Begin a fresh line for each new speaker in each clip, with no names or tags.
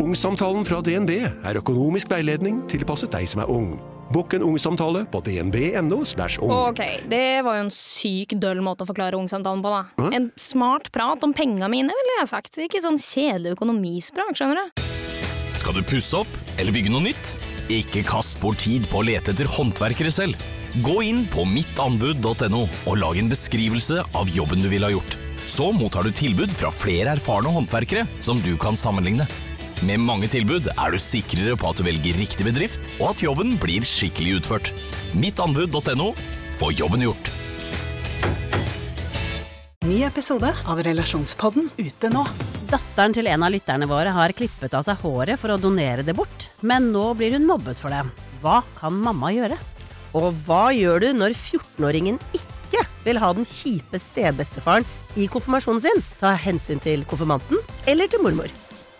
Ungsamtalen fra DNB er økonomisk veiledning tilpasset deg som er ung. Bokk en ungsamtale på dnb.no. ung.
Ok, det var jo en syk døll måte å forklare ungsamtalen på, da. En smart prat om penga mine, ville jeg sagt. Ikke sånn kjedelig økonomisprat, skjønner du.
Skal du pusse opp eller bygge noe nytt? Ikke kast bort tid på å lete etter håndverkere selv. Gå inn på mittanbud.no og lag en beskrivelse av jobben du ville ha gjort. Så mottar du tilbud fra flere erfarne håndverkere som du kan sammenligne. Med mange tilbud er du sikrere på at du velger riktig bedrift, og at jobben blir skikkelig utført. Mittanbud.no få jobben gjort.
Ny episode av Relasjonspodden ute nå.
Datteren til en av lytterne våre har klippet av seg håret for å donere det bort, men nå blir hun mobbet for det. Hva kan mamma gjøre?
Og hva gjør du når 14-åringen ikke vil ha den kjipe stebestefaren i konfirmasjonen sin? Ta hensyn til konfirmanten eller til mormor?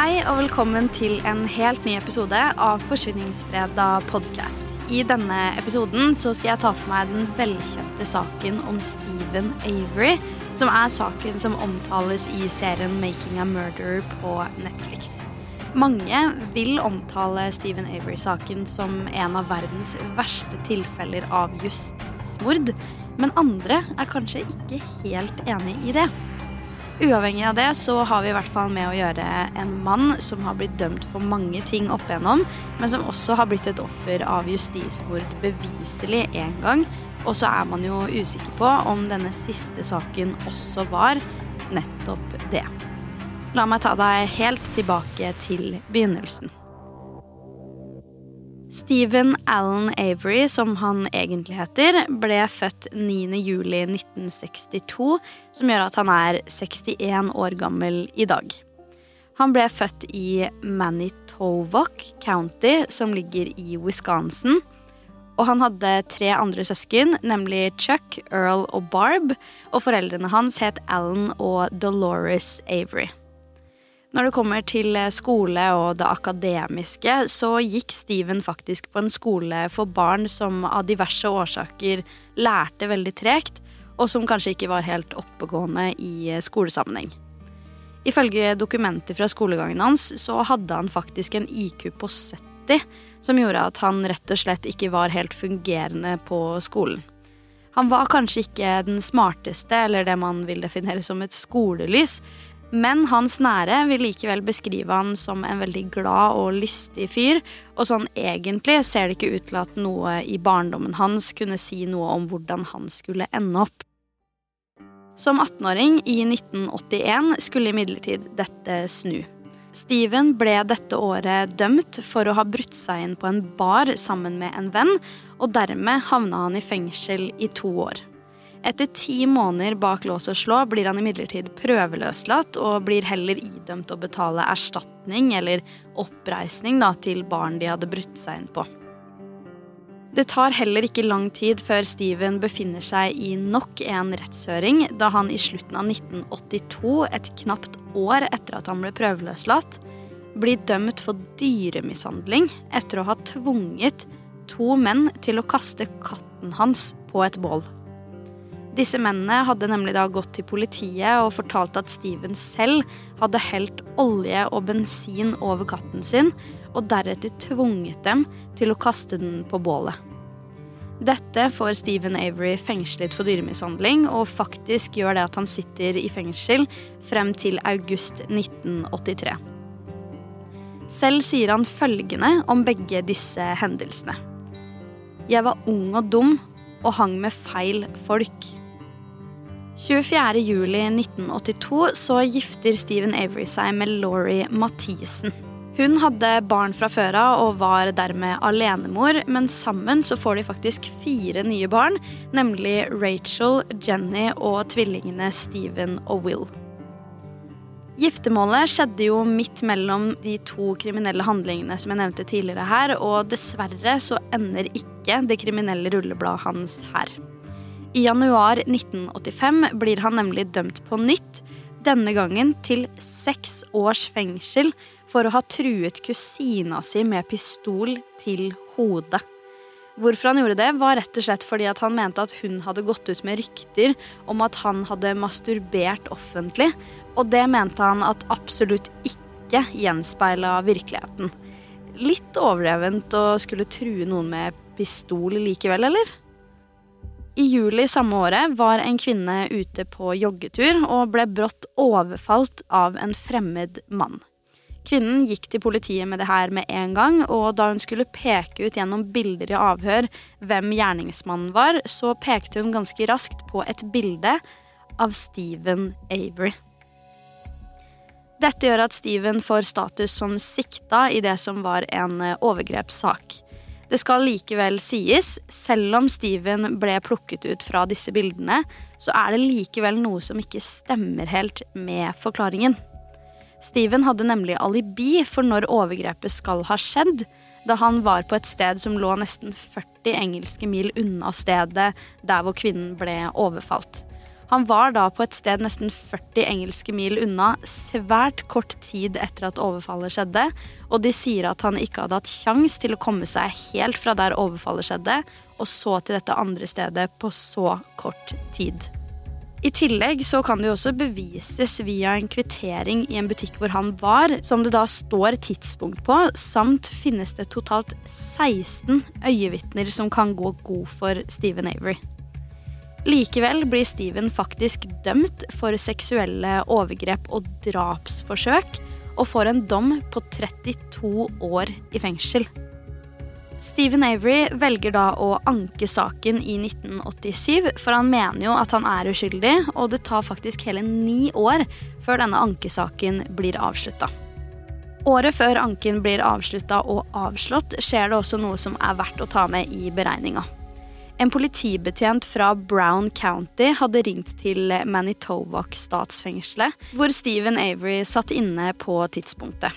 Hei og velkommen til en helt ny episode av Forsvinningsfredag podkast. I denne episoden så skal jeg ta for meg den velkjente saken om Stephen Avery, som er saken som omtales i serien 'Making a Murderer' på Netflix. Mange vil omtale Stephen Avery-saken som en av verdens verste tilfeller av justismord, men andre er kanskje ikke helt enig i det. Uavhengig av det så har vi i hvert fall med å gjøre en mann som har blitt dømt for mange ting opp igjennom, men som også har blitt et offer av justismord beviselig én gang. Og så er man jo usikker på om denne siste saken også var nettopp det. La meg ta deg helt tilbake til begynnelsen. Stephen Allen Avery, som han egentlig heter, ble født 9.07.1962, som gjør at han er 61 år gammel i dag. Han ble født i Manitowoc County, som ligger i Wisconsin. Og han hadde tre andre søsken, nemlig Chuck, Earl og Barb. Og foreldrene hans het Alan og Dolores Avery. Når det kommer til skole og det akademiske, så gikk Steven faktisk på en skole for barn som av diverse årsaker lærte veldig tregt, og som kanskje ikke var helt oppegående i skolesammenheng. Ifølge dokumenter fra skolegangen hans så hadde han faktisk en IQ på 70, som gjorde at han rett og slett ikke var helt fungerende på skolen. Han var kanskje ikke den smarteste, eller det man vil definere som et skolelys, men hans nære vil likevel beskrive han som en veldig glad og lystig fyr, og sånn egentlig ser det ikke ut til at noe i barndommen hans kunne si noe om hvordan han skulle ende opp. Som 18-åring i 1981 skulle imidlertid dette snu. Steven ble dette året dømt for å ha brutt seg inn på en bar sammen med en venn, og dermed havna han i fengsel i to år. Etter ti måneder bak lås og slå blir han imidlertid prøveløslatt og blir heller idømt å betale erstatning eller oppreisning da, til barn de hadde brutt seg inn på. Det tar heller ikke lang tid før Steven befinner seg i nok en rettshøring, da han i slutten av 1982, et knapt år etter at han ble prøveløslatt, blir dømt for dyremishandling etter å ha tvunget to menn til å kaste katten hans på et bål. Disse mennene hadde nemlig da gått til politiet og fortalt at Steven selv hadde helt olje og bensin over katten sin, og deretter tvunget dem til å kaste den på bålet. Dette får Steven Avery fengslet for dyremishandling, og faktisk gjør det at han sitter i fengsel frem til august 1983. Selv sier han følgende om begge disse hendelsene. Jeg var ung og dum og hang med feil folk. 24.07.1982 så gifter Steven Avery seg med Laurie Mathisen. Hun hadde barn fra før av og var dermed alenemor, men sammen så får de faktisk fire nye barn, nemlig Rachel, Jenny og tvillingene Steven og Will. Giftermålet skjedde jo midt mellom de to kriminelle handlingene som jeg nevnte tidligere her, og dessverre så ender ikke det kriminelle rullebladet hans her. I januar 1985 blir han nemlig dømt på nytt, denne gangen til seks års fengsel for å ha truet kusina si med pistol til hodet. Hvorfor han gjorde det, var rett og slett fordi han mente at hun hadde gått ut med rykter om at han hadde masturbert offentlig, og det mente han at absolutt ikke gjenspeila virkeligheten. Litt overdrevent å skulle true noen med pistol likevel, eller? I juli samme året var en kvinne ute på joggetur og ble brått overfalt av en fremmed mann. Kvinnen gikk til politiet med det her med en gang, og da hun skulle peke ut gjennom bilder i avhør hvem gjerningsmannen var, så pekte hun ganske raskt på et bilde av Stephen Avery. Dette gjør at Steven får status som sikta i det som var en overgrepssak. Det skal likevel sies, selv om Steven ble plukket ut fra disse bildene, så er det likevel noe som ikke stemmer helt med forklaringen. Steven hadde nemlig alibi for når overgrepet skal ha skjedd, da han var på et sted som lå nesten 40 engelske mil unna stedet der hvor kvinnen ble overfalt. Han var da på et sted nesten 40 engelske mil unna, svært kort tid etter at overfallet skjedde, og de sier at han ikke hadde hatt kjangs til å komme seg helt fra der overfallet skjedde, og så til dette andre stedet på så kort tid. I tillegg så kan det jo også bevises via en kvittering i en butikk hvor han var, som det da står tidspunkt på, samt finnes det totalt 16 øyevitner som kan gå god for Stephen Avery. Likevel blir Steven faktisk dømt for seksuelle overgrep og drapsforsøk, og får en dom på 32 år i fengsel. Steven Avery velger da å anke saken i 1987, for han mener jo at han er uskyldig, og det tar faktisk hele ni år før denne ankesaken blir avslutta. Året før anken blir avslutta og avslått, skjer det også noe som er verdt å ta med i beregninga. En politibetjent fra Brown County hadde ringt til Manitowoc statsfengselet, hvor Stephen Avery satt inne på tidspunktet.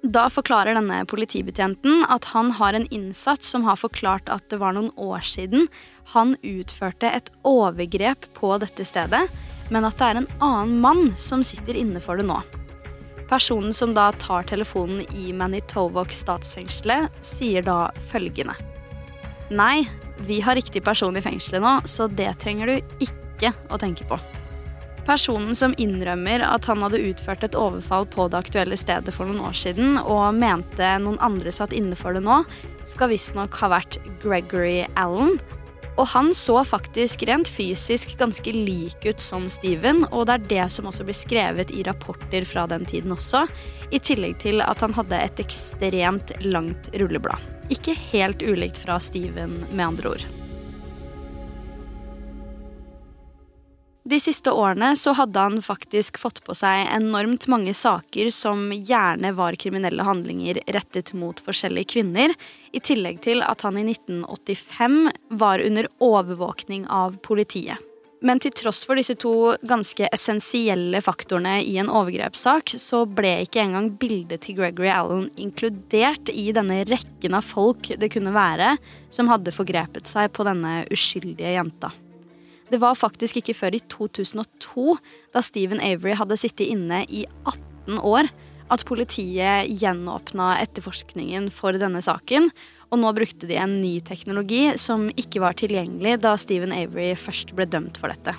Da forklarer denne politibetjenten at han har en innsatt som har forklart at det var noen år siden han utførte et overgrep på dette stedet, men at det er en annen mann som sitter inne for det nå. Personen som da tar telefonen i Manitowoc statsfengselet, sier da følgende. Nei, vi har riktig person i fengselet nå, så det trenger du ikke å tenke på. Personen som innrømmer at han hadde utført et overfall på det aktuelle stedet for noen år siden, og mente noen andre satt inne for det nå, skal visstnok ha vært Gregory Allen. Og han så faktisk rent fysisk ganske lik ut som Steven, og det er det som også blir skrevet i rapporter fra den tiden også, i tillegg til at han hadde et ekstremt langt rulleblad. Ikke helt ulikt fra Steven, med andre ord. De siste årene så hadde han faktisk fått på seg enormt mange saker som gjerne var kriminelle handlinger rettet mot forskjellige kvinner, i tillegg til at han i 1985 var under overvåkning av politiet. Men til tross for disse to ganske essensielle faktorene i en overgrepssak, så ble ikke engang bildet til Gregory Allen inkludert i denne rekken av folk det kunne være som hadde forgrepet seg på denne uskyldige jenta. Det var faktisk ikke før i 2002, da Stephen Avery hadde sittet inne i 18 år, at politiet gjenåpna etterforskningen for denne saken. Og nå brukte de en ny teknologi som ikke var tilgjengelig da Stephen Avery først ble dømt for dette.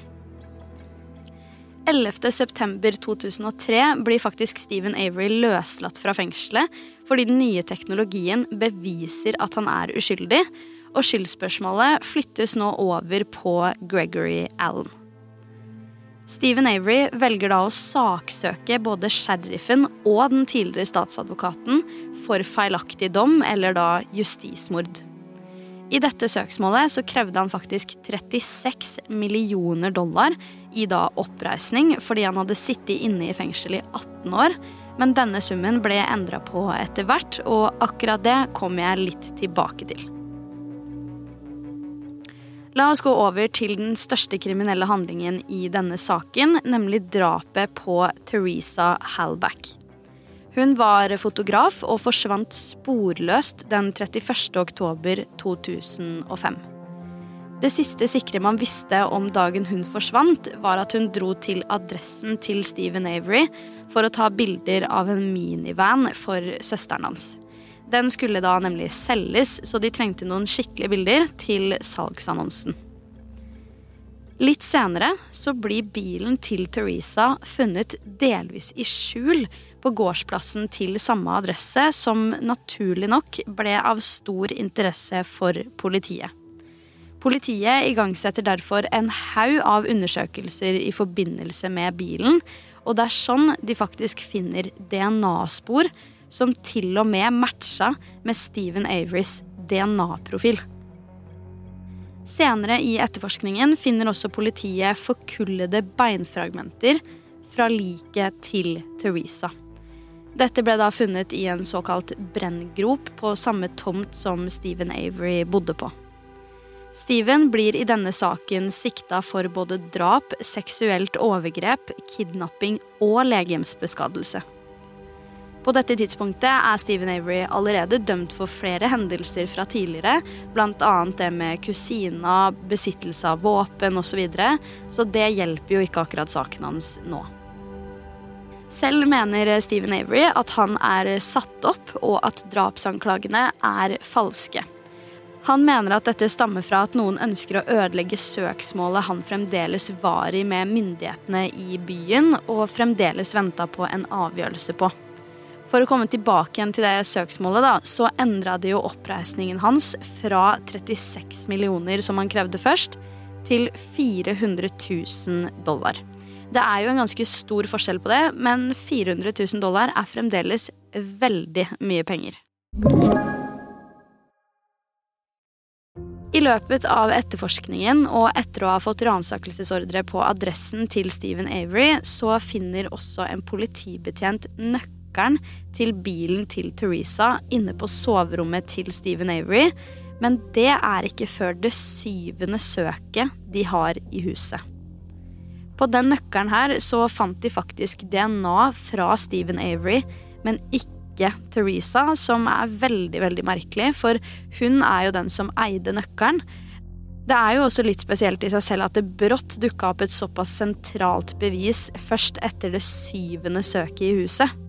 11.9.2003 blir faktisk Stephen Avery løslatt fra fengselet fordi den nye teknologien beviser at han er uskyldig, og skyldspørsmålet flyttes nå over på Gregory Allen. Stephen Avery velger da å saksøke både sheriffen og den tidligere statsadvokaten for feilaktig dom, eller da justismord. I dette søksmålet så krevde han faktisk 36 millioner dollar i da oppreisning fordi han hadde sittet inne i fengsel i 18 år, men denne summen ble endra på etter hvert, og akkurat det kommer jeg litt tilbake til. La oss gå over til den største kriminelle handlingen i denne saken, nemlig drapet på Teresa Halback. Hun var fotograf og forsvant sporløst den 31. oktober 2005. Det siste sikre man visste om dagen hun forsvant, var at hun dro til adressen til Stephen Avery for å ta bilder av en minivan for søsteren hans. Den skulle da nemlig selges, så de trengte noen skikkelige bilder til salgsannonsen. Litt senere så blir bilen til Teresa funnet delvis i skjul på gårdsplassen til samme adresse, som naturlig nok ble av stor interesse for politiet. Politiet igangsetter derfor en haug av undersøkelser i forbindelse med bilen, og det er sånn de faktisk finner DNA-spor som til og med matcha med Stephen Averys DNA-profil. Senere i etterforskningen finner også politiet forkullede beinfragmenter fra liket til Teresa. Dette ble da funnet i en såkalt brenngrop på samme tomt som Stephen Avery bodde på. Steven blir i denne saken sikta for både drap, seksuelt overgrep, kidnapping og legemsbeskadigelse. På dette tidspunktet er Stephen Avery allerede dømt for flere hendelser fra tidligere, bl.a. det med kusina, besittelse av våpen osv., så, videre, så det hjelper jo ikke akkurat saken hans nå. Selv mener Stephen Avery at han er satt opp, og at drapsanklagene er falske. Han mener at dette stammer fra at noen ønsker å ødelegge søksmålet han fremdeles var i med myndighetene i byen, og fremdeles venta på en avgjørelse på. For å komme tilbake igjen til det søksmålet, da, så endra det jo oppreisningen hans fra 36 millioner, som han krevde først, til 400 000 dollar. Det er jo en ganske stor forskjell på det, men 400 000 dollar er fremdeles veldig mye penger. I løpet av etterforskningen og etter å ha fått ransakelsesordre på adressen til Stephen Avery, så finner også en politibetjent nøkkelen nøkkelen til bilen til Teresa inne på soverommet til Stephen Avery, men det er ikke før det syvende søket de har i huset. På den nøkkelen her så fant de faktisk DNA fra Stephen Avery, men ikke Teresa, som er veldig, veldig merkelig, for hun er jo den som eide nøkkelen. Det er jo også litt spesielt i seg selv at det brått dukka opp et såpass sentralt bevis først etter det syvende søket i huset.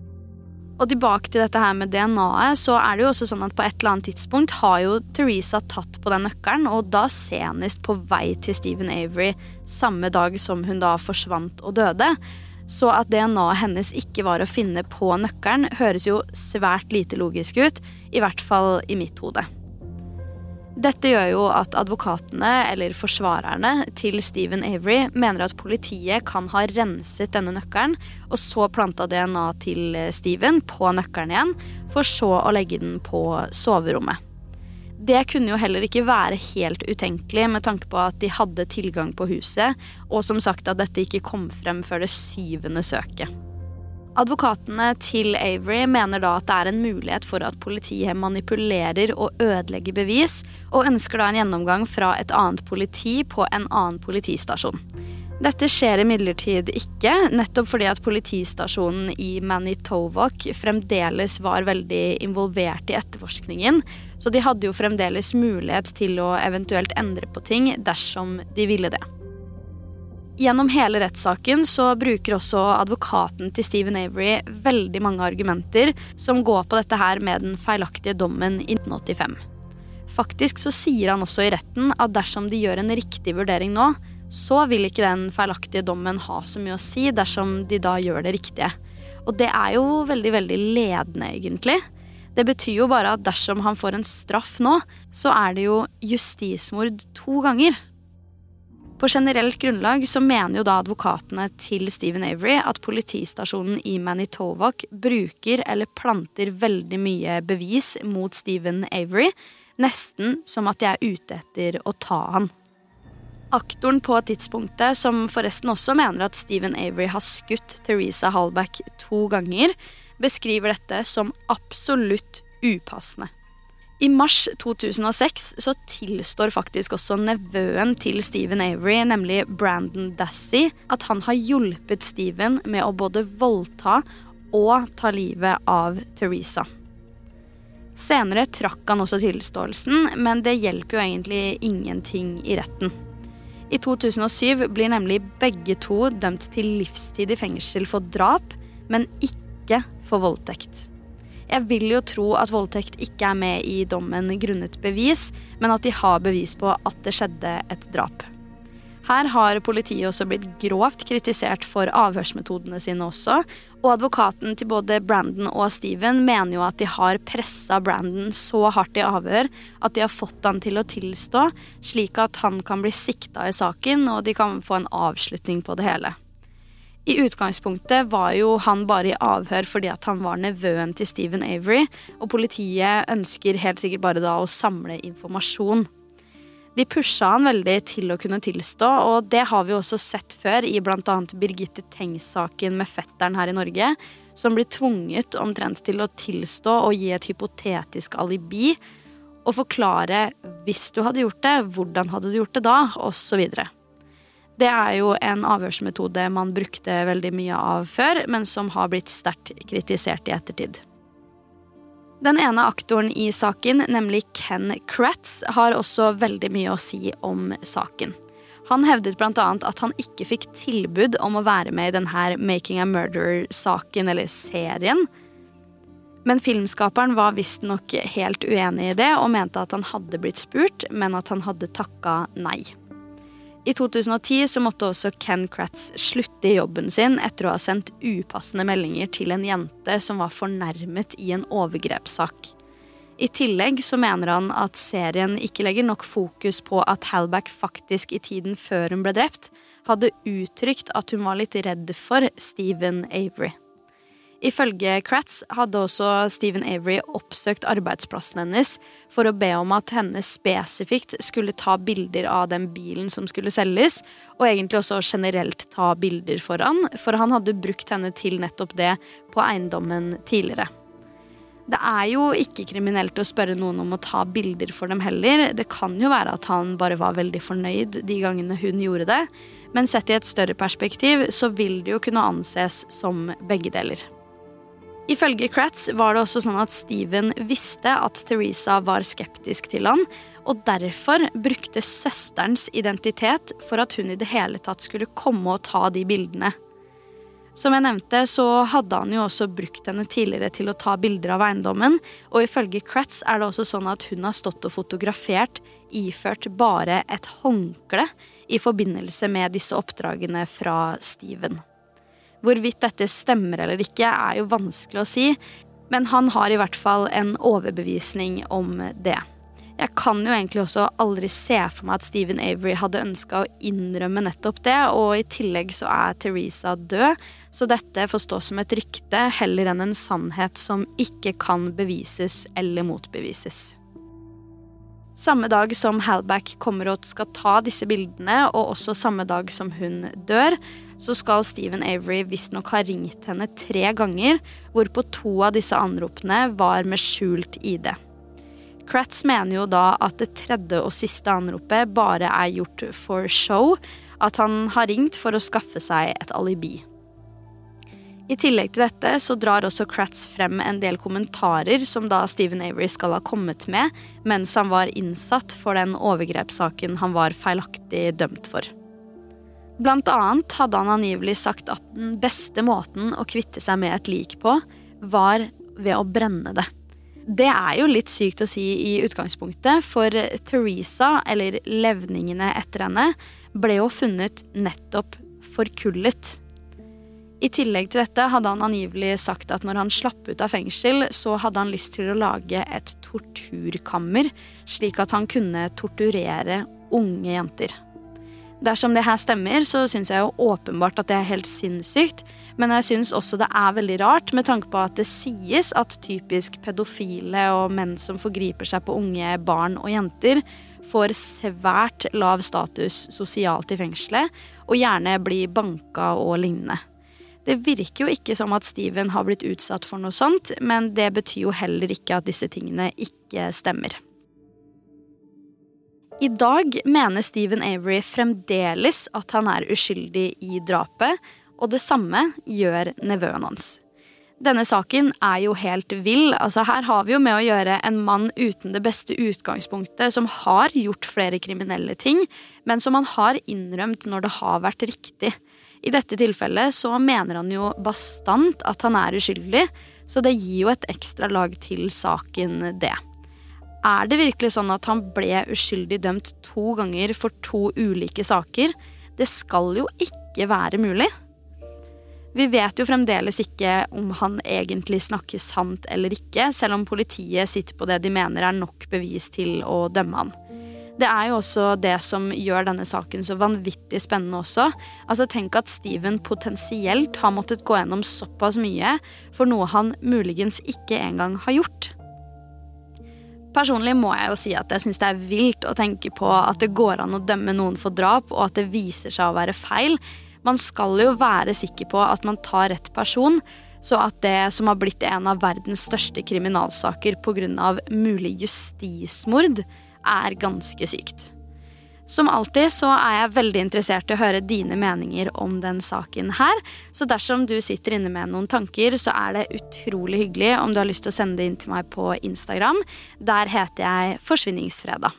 Og tilbake til dette her med DNA-et, så er det jo også sånn at på et eller annet tidspunkt har jo Teresa tatt på den nøkkelen, og da senest på vei til Stephen Avery samme dag som hun da forsvant og døde. Så at DNA-et hennes ikke var å finne på nøkkelen, høres jo svært lite logisk ut, i hvert fall i mitt hode. Dette gjør jo at advokatene, eller forsvarerne, til Stephen Avery mener at politiet kan ha renset denne nøkkelen, og så planta DNA til Stephen på nøkkelen igjen, for så å legge den på soverommet. Det kunne jo heller ikke være helt utenkelig med tanke på at de hadde tilgang på huset, og som sagt at dette ikke kom frem før det syvende søket. Advokatene til Avery mener da at det er en mulighet for at politiet manipulerer og ødelegger bevis, og ønsker da en gjennomgang fra et annet politi på en annen politistasjon. Dette skjer imidlertid ikke, nettopp fordi at politistasjonen i Manitovok fremdeles var veldig involvert i etterforskningen, så de hadde jo fremdeles mulighet til å eventuelt endre på ting dersom de ville det. Gjennom hele rettssaken så bruker også advokaten til Stephen Avery veldig mange argumenter som går på dette her med den feilaktige dommen i 1985. Faktisk så sier han også i retten at dersom de gjør en riktig vurdering nå, så vil ikke den feilaktige dommen ha så mye å si dersom de da gjør det riktige. Og det er jo veldig, veldig ledende, egentlig. Det betyr jo bare at dersom han får en straff nå, så er det jo justismord to ganger. På generelt grunnlag så mener jo da advokatene til Stephen Avery at politistasjonen i Manitovok bruker eller planter veldig mye bevis mot Stephen Avery, nesten som at de er ute etter å ta han. Aktoren på tidspunktet, som forresten også mener at Stephen Avery har skutt Teresa Hallback to ganger, beskriver dette som absolutt upassende. I mars 2006 så tilstår faktisk også nevøen til Stephen Avery, nemlig Brandon Dassey, at han har hjulpet Stephen med å både voldta og ta livet av Teresa. Senere trakk han også tilståelsen, men det hjelper jo egentlig ingenting i retten. I 2007 blir nemlig begge to dømt til livstid i fengsel for drap, men ikke for voldtekt. Jeg vil jo tro at voldtekt ikke er med i dommen grunnet bevis, men at de har bevis på at det skjedde et drap. Her har politiet også blitt grovt kritisert for avhørsmetodene sine også, og advokaten til både Brandon og Steven mener jo at de har pressa Brandon så hardt i avhør at de har fått han til å tilstå, slik at han kan bli sikta i saken og de kan få en avslutning på det hele. I utgangspunktet var jo han bare i avhør fordi at han var nevøen til Stephen Avery, og politiet ønsker helt sikkert bare da å samle informasjon. De pusha han veldig til å kunne tilstå, og det har vi også sett før i bl.a. Birgitte Tengs-saken med fetteren her i Norge, som blir tvunget omtrent til å tilstå og gi et hypotetisk alibi og forklare hvis du hadde gjort det, hvordan hadde du gjort det da, osv. Det er jo en avhørsmetode man brukte veldig mye av før, men som har blitt sterkt kritisert i ettertid. Den ene aktoren i saken, nemlig Ken Kratz, har også veldig mye å si om saken. Han hevdet bl.a. at han ikke fikk tilbud om å være med i denne Making a Murderer-saken, eller serien. Men filmskaperen var visstnok helt uenig i det, og mente at han hadde blitt spurt, men at han hadde takka nei. I 2010 så måtte også Ken Kratz slutte i jobben sin etter å ha sendt upassende meldinger til en jente som var fornærmet i en overgrepssak. I tillegg så mener han at serien ikke legger nok fokus på at Halback faktisk i tiden før hun ble drept, hadde uttrykt at hun var litt redd for Stephen Avery. Ifølge Kratz hadde også Stephen Avery oppsøkt arbeidsplassen hennes for å be om at henne spesifikt skulle ta bilder av den bilen som skulle selges, og egentlig også generelt ta bilder for han, for han hadde brukt henne til nettopp det på eiendommen tidligere. Det er jo ikke kriminelt å spørre noen om å ta bilder for dem heller. Det kan jo være at han bare var veldig fornøyd de gangene hun gjorde det, men sett i et større perspektiv så vil det jo kunne anses som begge deler. Ifølge Kratz var det også sånn at Steven visste at Teresa var skeptisk til han, og derfor brukte søsterens identitet for at hun i det hele tatt skulle komme og ta de bildene. Som jeg nevnte, så hadde han jo også brukt henne tidligere til å ta bilder av eiendommen, og ifølge Kratz er det også sånn at hun har stått og fotografert iført bare et håndkle i forbindelse med disse oppdragene fra Steven. Hvorvidt dette stemmer eller ikke, er jo vanskelig å si, men han har i hvert fall en overbevisning om det. Jeg kan jo egentlig også aldri se for meg at Stephen Avery hadde ønska å innrømme nettopp det, og i tillegg så er Teresa død, så dette får stå som et rykte heller enn en sannhet som ikke kan bevises eller motbevises. Samme dag som Halback kommer og skal ta disse bildene, og også samme dag som hun dør, så skal Stephen Avery visstnok ha ringt henne tre ganger, hvorpå to av disse anropene var med skjult ID. Kratz mener jo da at det tredje og siste anropet bare er gjort for show, at han har ringt for å skaffe seg et alibi. I tillegg til dette så drar også Kratz frem en del kommentarer som da Stephen Avery skal ha kommet med mens han var innsatt for den overgrepssaken han var feilaktig dømt for. Blant annet hadde han angivelig sagt at den beste måten å kvitte seg med et lik på, var ved å brenne det. Det er jo litt sykt å si i utgangspunktet, for Teresa, eller levningene etter henne, ble jo funnet nettopp forkullet. I tillegg til dette hadde han angivelig sagt at når han slapp ut av fengsel, så hadde han lyst til å lage et torturkammer, slik at han kunne torturere unge jenter. Dersom det her stemmer, så syns jeg jo åpenbart at det er helt sinnssykt, men jeg syns også det er veldig rart, med tanke på at det sies at typisk pedofile og menn som forgriper seg på unge barn og jenter, får svært lav status sosialt i fengselet, og gjerne blir banka og lignende. Det virker jo ikke som at Steven har blitt utsatt for noe sånt, men det betyr jo heller ikke at disse tingene ikke stemmer. I dag mener Stephen Avery fremdeles at han er uskyldig i drapet, og det samme gjør nevøen hans. Denne saken er jo helt vill. Altså, her har vi jo med å gjøre en mann uten det beste utgangspunktet, som har gjort flere kriminelle ting, men som han har innrømt når det har vært riktig. I dette tilfellet så mener han jo bastant at han er uskyldig, så det gir jo et ekstra lag til saken, det. Er det virkelig sånn at han ble uskyldig dømt to ganger for to ulike saker? Det skal jo ikke være mulig. Vi vet jo fremdeles ikke om han egentlig snakker sant eller ikke, selv om politiet sitter på det de mener er nok bevis til å dømme han. Det er jo også det som gjør denne saken så vanvittig spennende også. Altså Tenk at Steven potensielt har måttet gå gjennom såpass mye for noe han muligens ikke engang har gjort. Personlig må jeg jo si at jeg syns det er vilt å tenke på at det går an å dømme noen for drap, og at det viser seg å være feil. Man skal jo være sikker på at man tar rett person, så at det som har blitt en av verdens største kriminalsaker pga. mulig justismord, er ganske sykt. Som alltid så er jeg veldig interessert i å høre dine meninger om den saken her. Så dersom du sitter inne med noen tanker, så er det utrolig hyggelig om du har lyst til å sende det inn til meg på Instagram. Der heter jeg Forsvinningsfredag.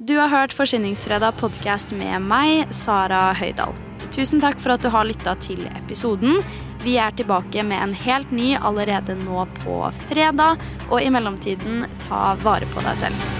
Du har hørt Forsvinningsfredag podkast med meg, Sara Høydahl. Tusen takk for at du har lytta til episoden. Vi er tilbake med en helt ny allerede nå på fredag, og i mellomtiden, ta vare på deg selv.